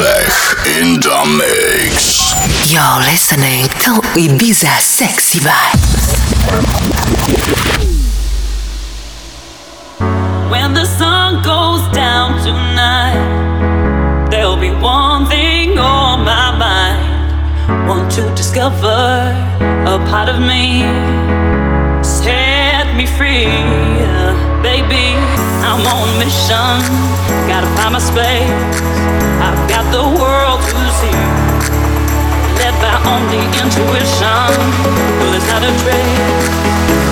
Czech in the mix. You're listening to Ibiza Sexy Vibes. When the sun goes down tonight, there'll be one thing on my mind. Want to discover a part of me. Set me free, baby. I'm on a mission, gotta find my space. I've got the world to see, led by only intuition. Well, it's not a trace.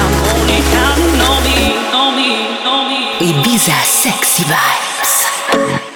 I'm only counting on me, on me, on me. Ibiza Sexy Vibes.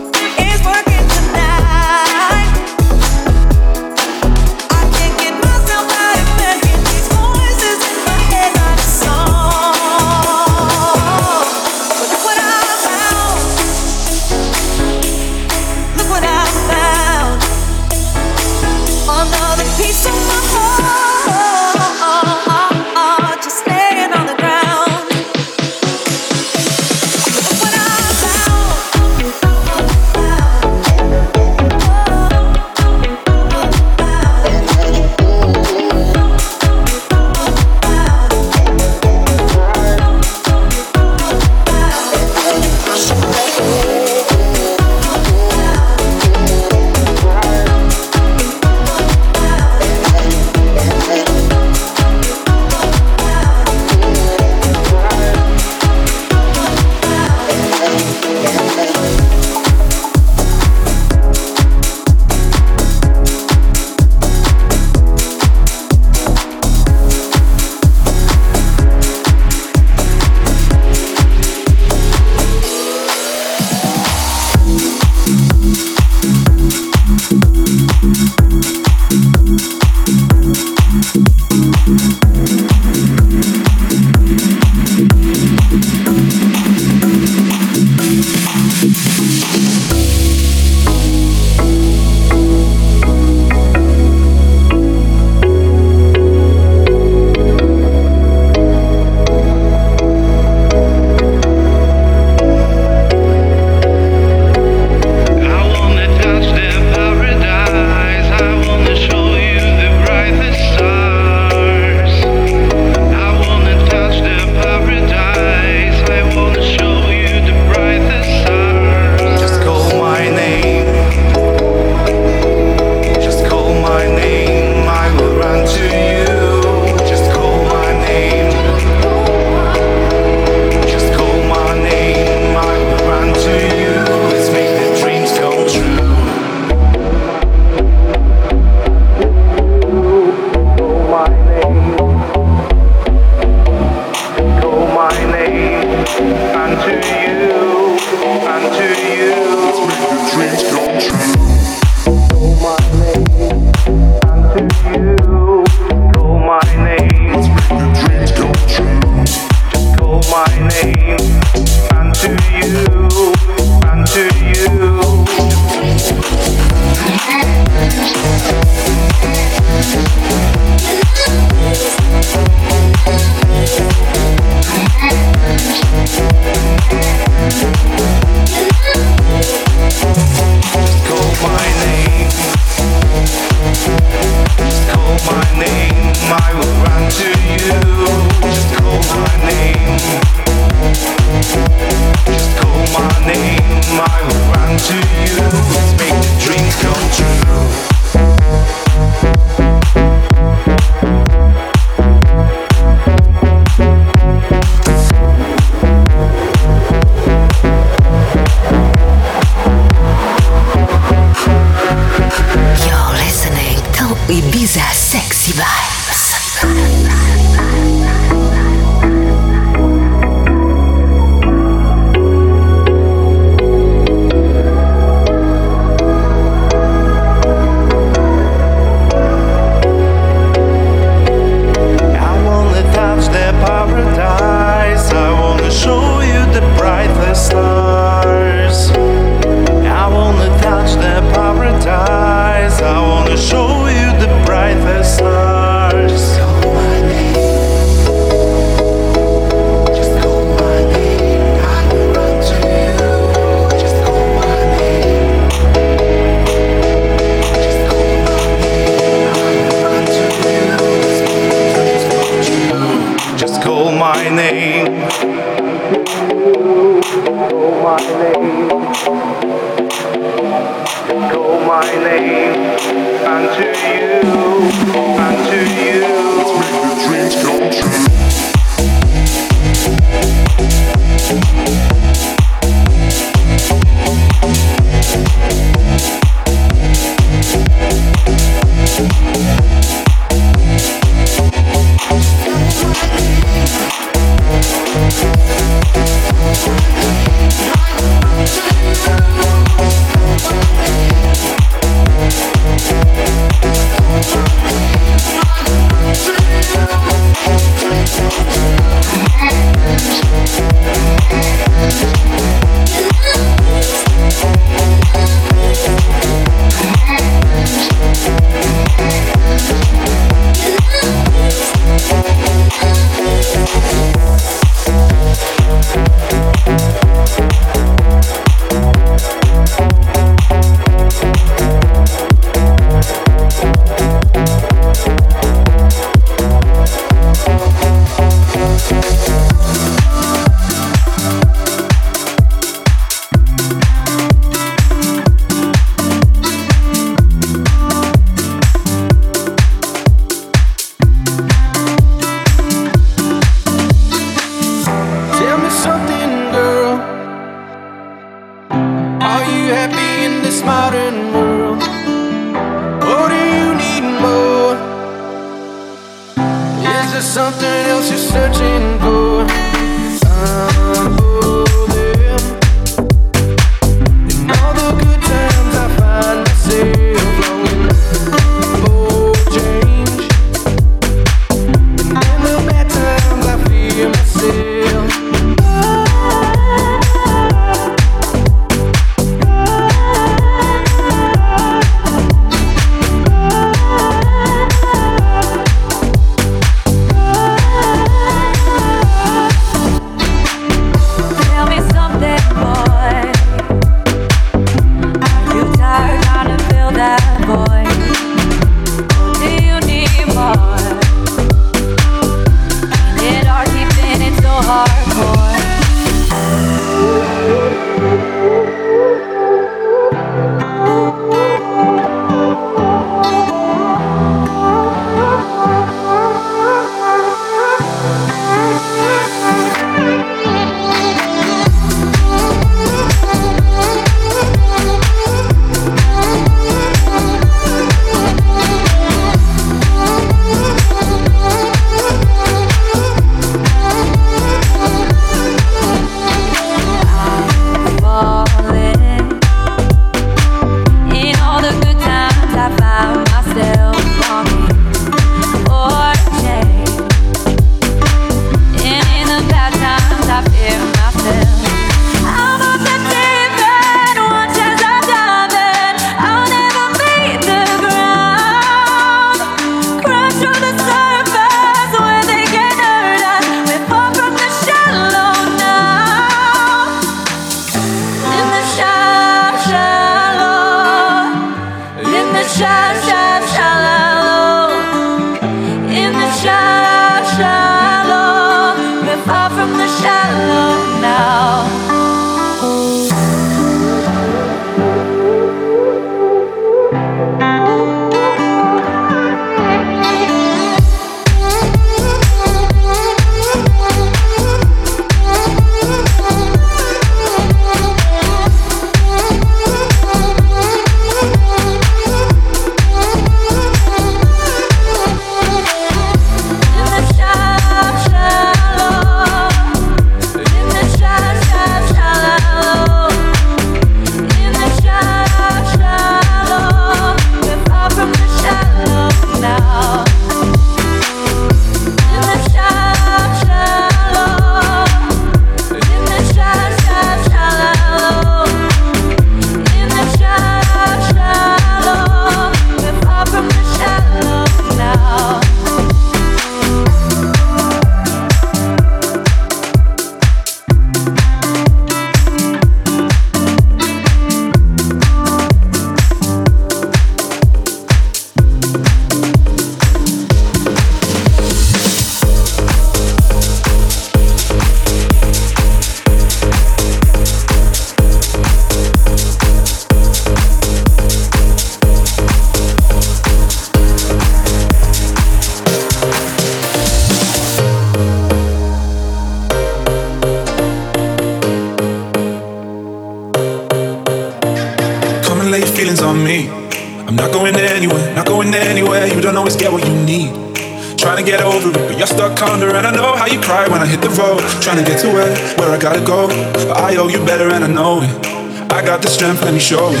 Let me show it.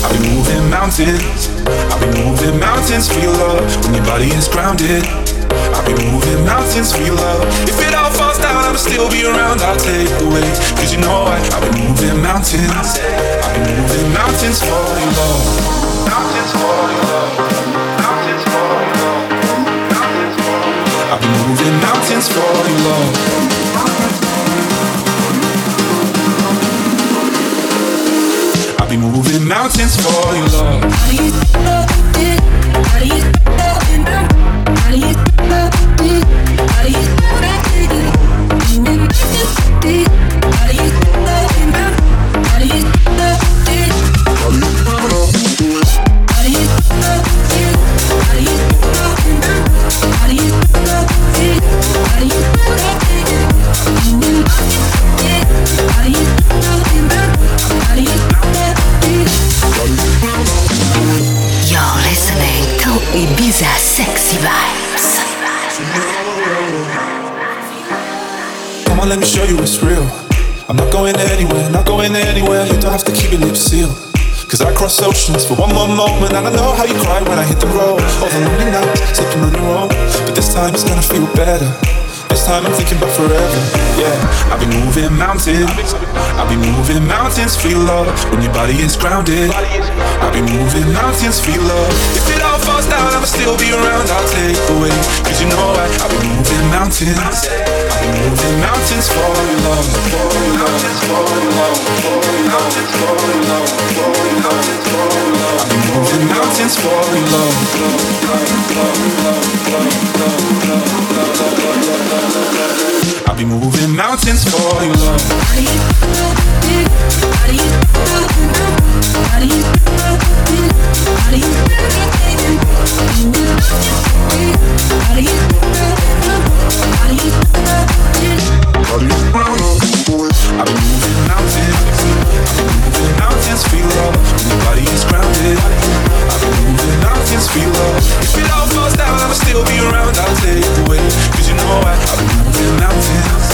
I've been moving mountains. I've been moving mountains for your love when your body is grounded. I've been moving mountains for your love. If it all falls down, I'll still be around. I'll take the weight. Cause you know I, I've been moving mountains. I've been moving mountains for your love. Mountains for your love. Mountains for your love. Mountains for love. I've been moving mountains for your love. Be moving mountains for your love. You? How do you? How do you? How do you. How do you? How do you? You it's real. I'm not going anywhere, not going anywhere. You don't have to keep your lips sealed. Cause I cross oceans for one more moment. And I know how you cry when I hit the road. All the lonely nights, sleeping on your own. But this time it's gonna feel better. This time I'm thinking about forever. Yeah, I've been moving mountains. I've been moving mountains your love. When your body is grounded. Been moving mountains for love. If it all falls down, I'ma still be around. I'll take the weight. Cause you know I, I've been moving mountains. I've been moving mountains for love. For love. For love. For love. For love. For love. For love. I've been moving mountains for love. I'll be moving mountains for love. How do you love How? How? How. How? How? I've been. I've been. I've been be. I'll I've been moving mountains. I've been for your love. Been. I do you. You. I'm moving mountains. I've been moving. Mountains for love If it all goes down, I'll still be around, I'll take away. Cause you know I've been moving mountains.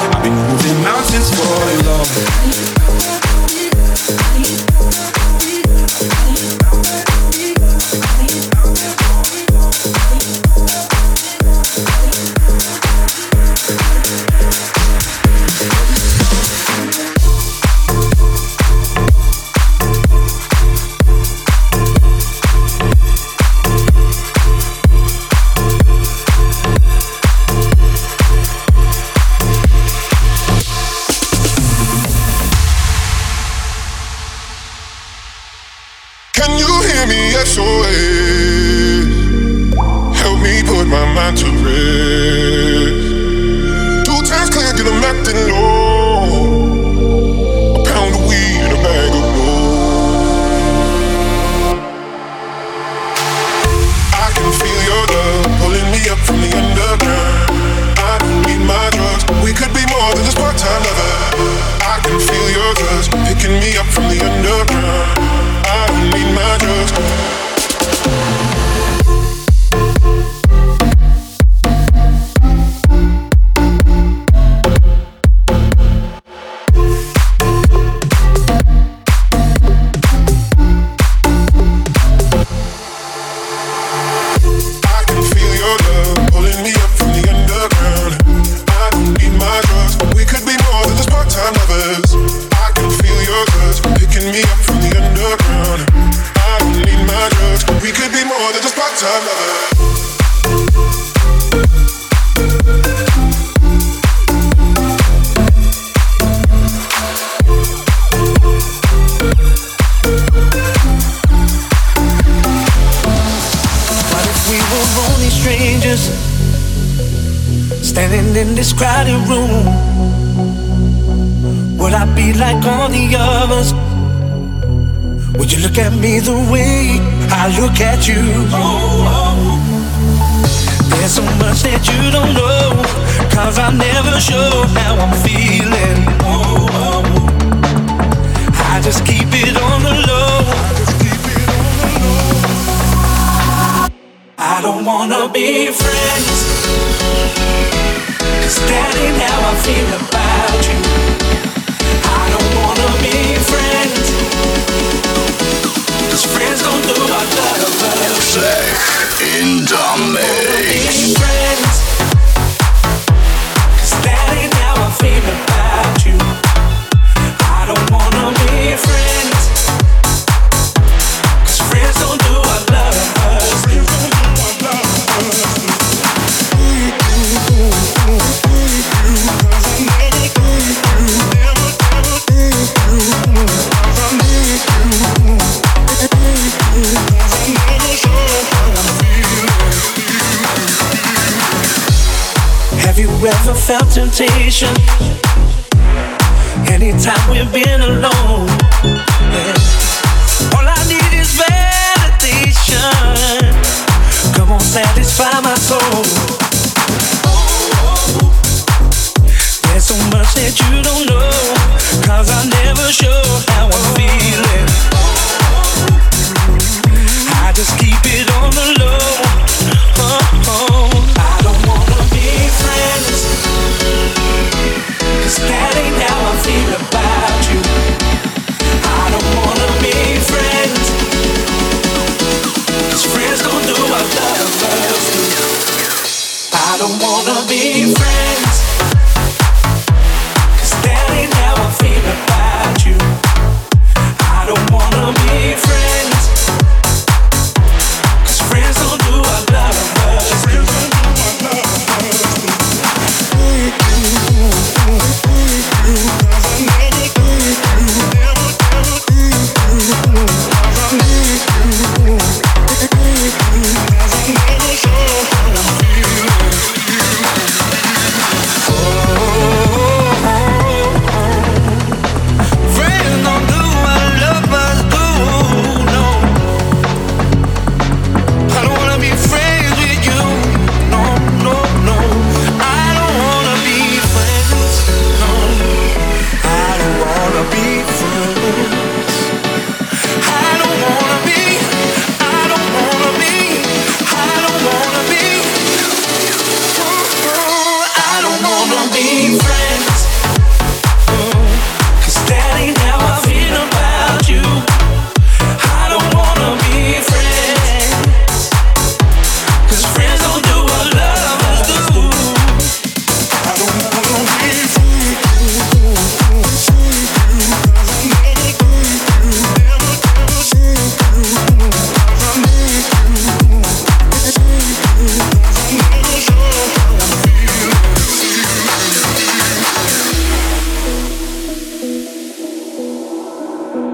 I've been moving mountains for your love. Crowded room? Would I be like all the others? Would you look at me the way I look at you? There's so much that you don't know, cause I never show how I'm feeling. I just keep it on the low. I don't wanna be friends. Cause that ain't how I feel about you. I don't wanna be friends. Cause friends don't do what lovers in the mix. Be friends. Cause that ain't how I feel about you. I don't wanna be friends. Cause friends don't do what lovers you ever felt temptation? Anytime we've been alone. Yeah. All I need is validation. Come on, satisfy my soul. There's so much that you don't know. Cause I never show how I'm feeling. I just keep it on the low. Oh,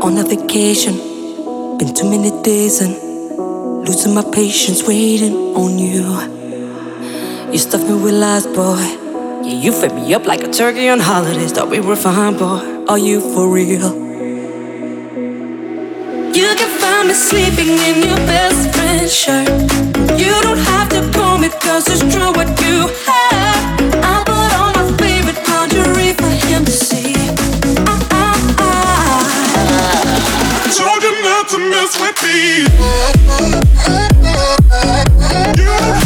on a vacation. Been too many days and losing my patience waiting on you. You stuffed me with lies, boy. Yeah, you fed me up like a turkey on holidays. Thought we were fine, boy. Are you for real? You can find me sleeping in your best friend's shirt. You don't have to call me, cause it's true what you have. With. You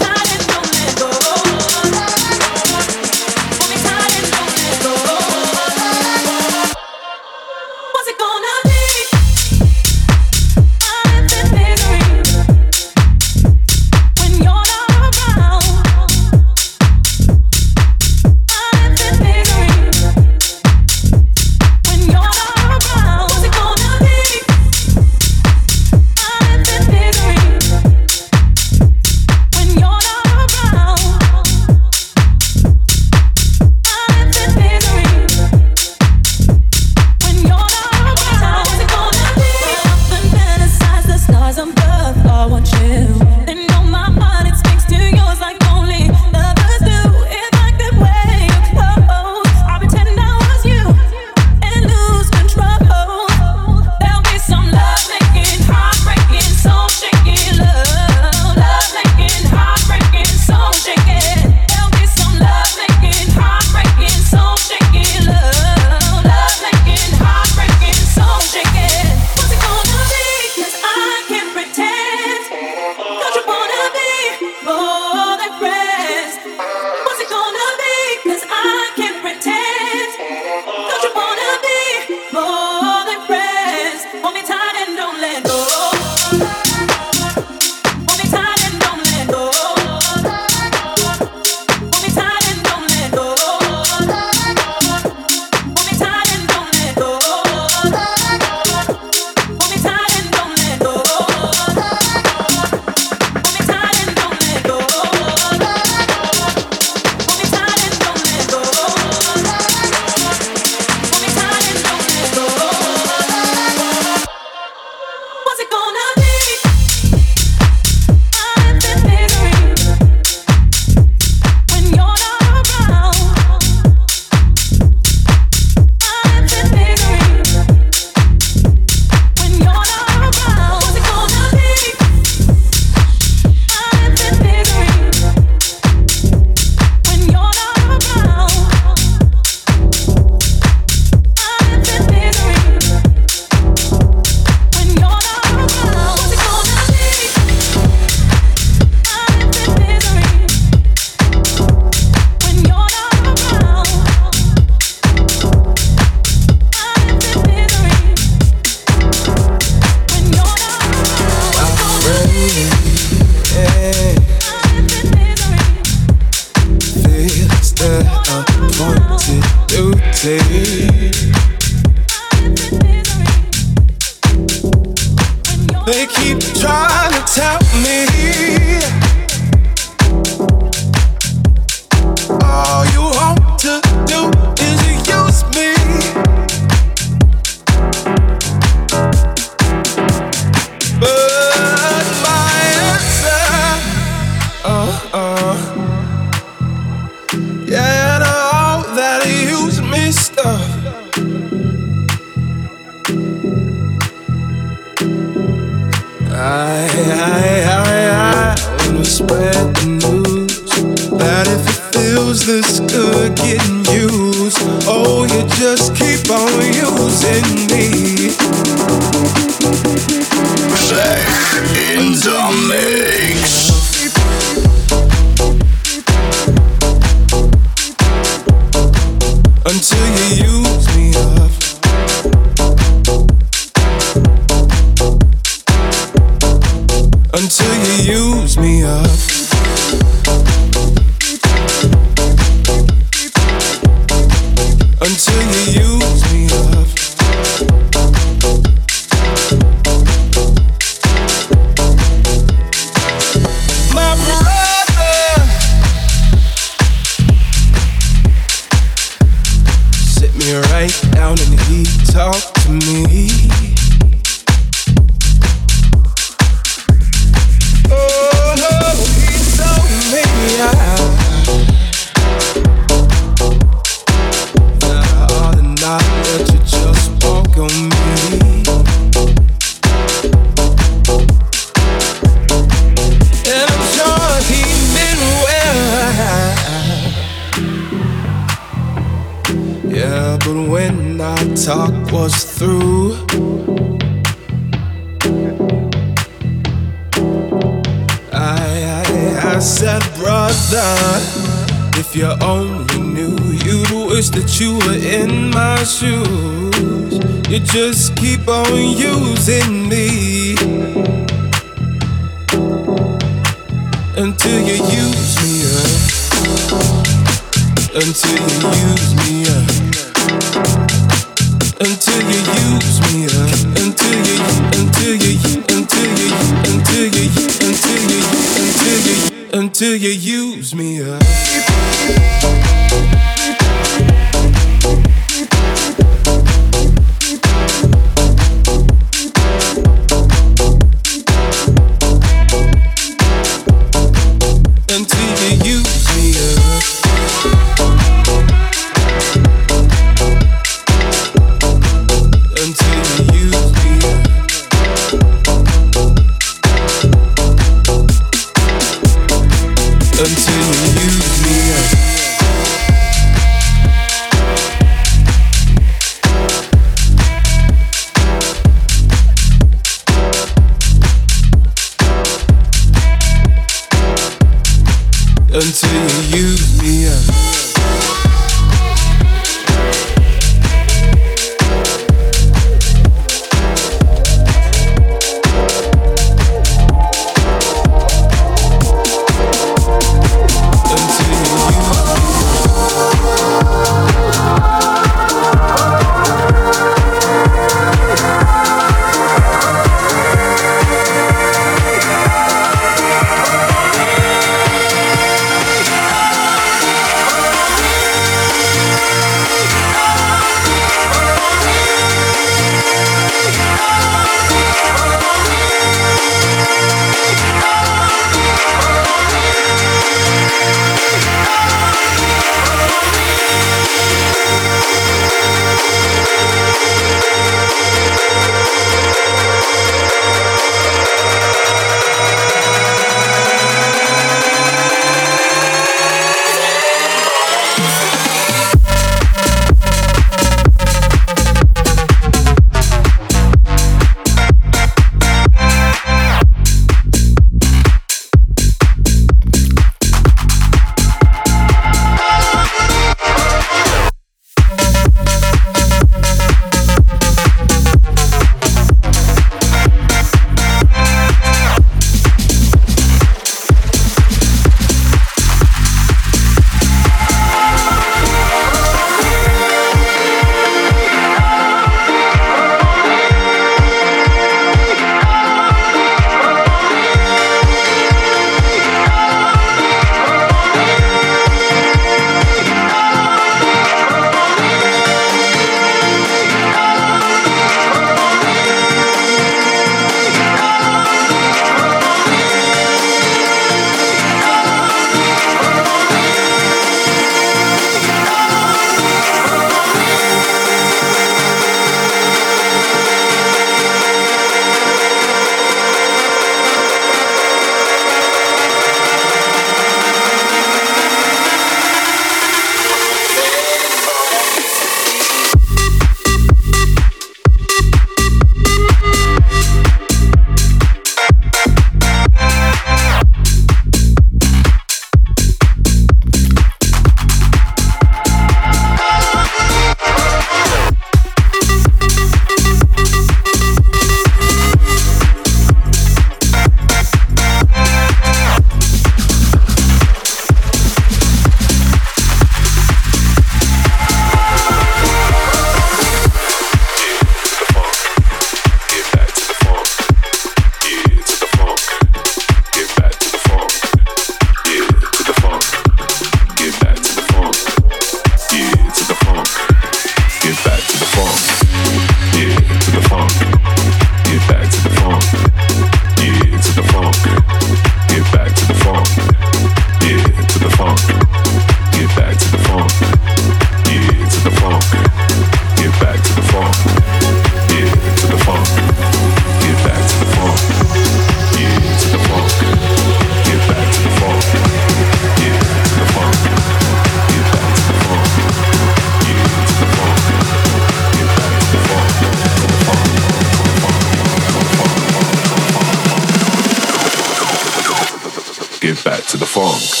to the funk.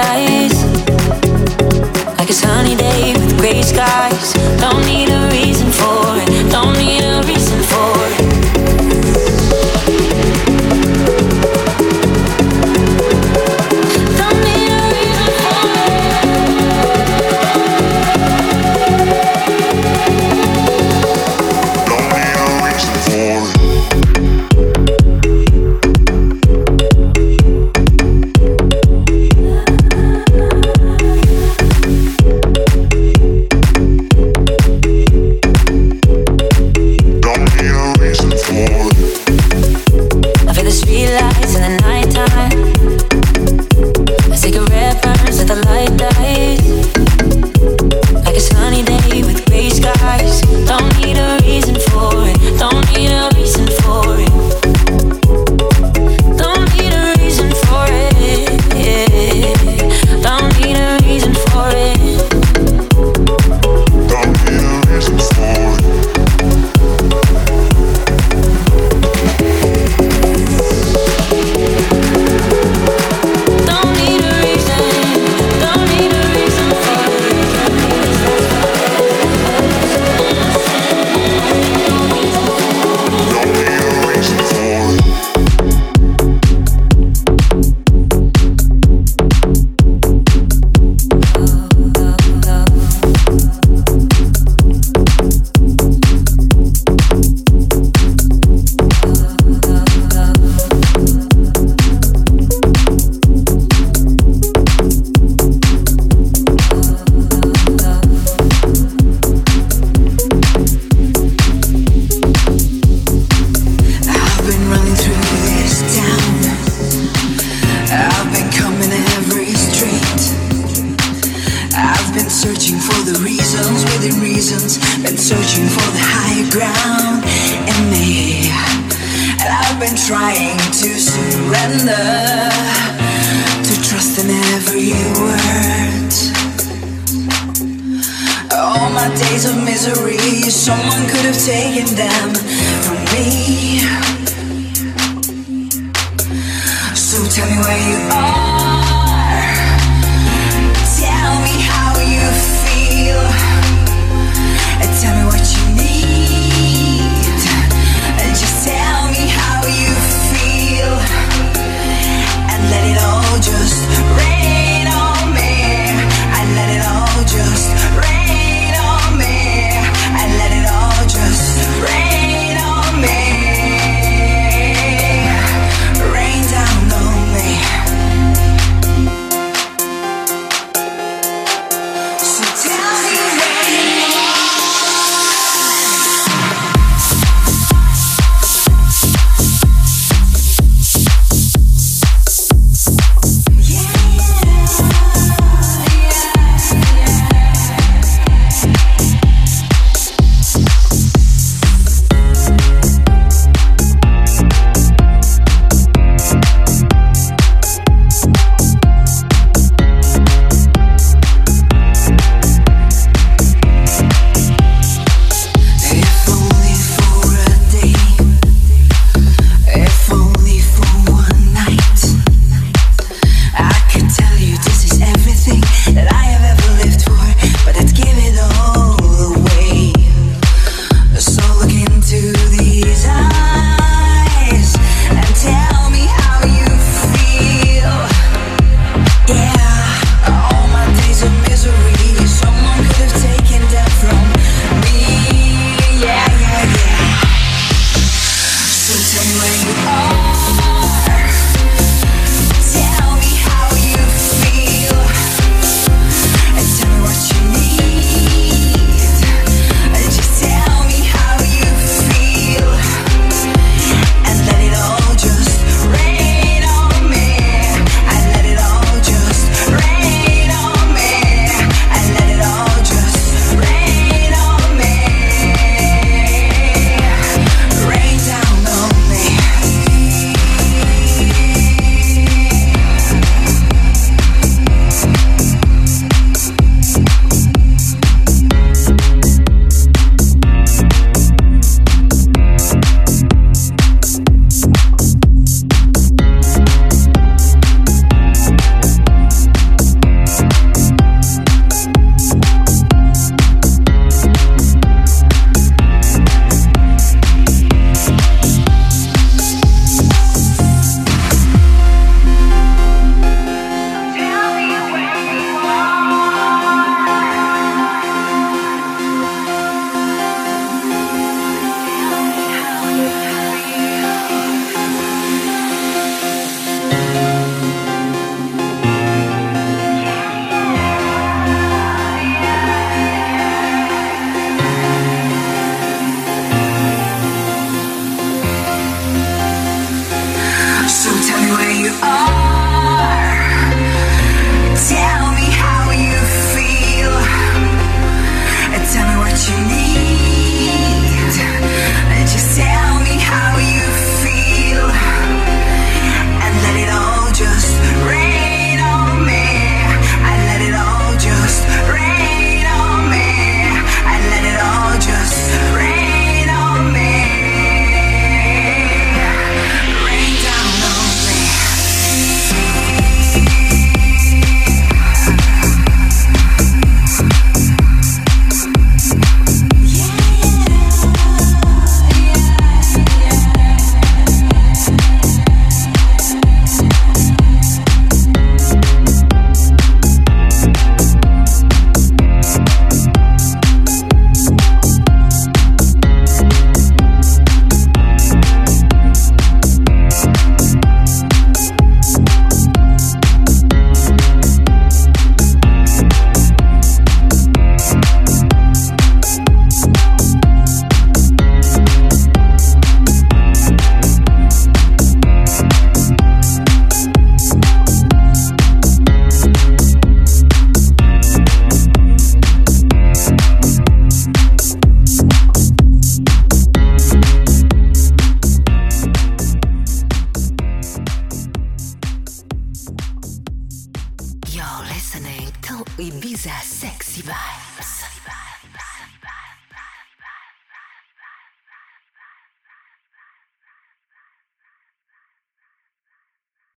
por ahí.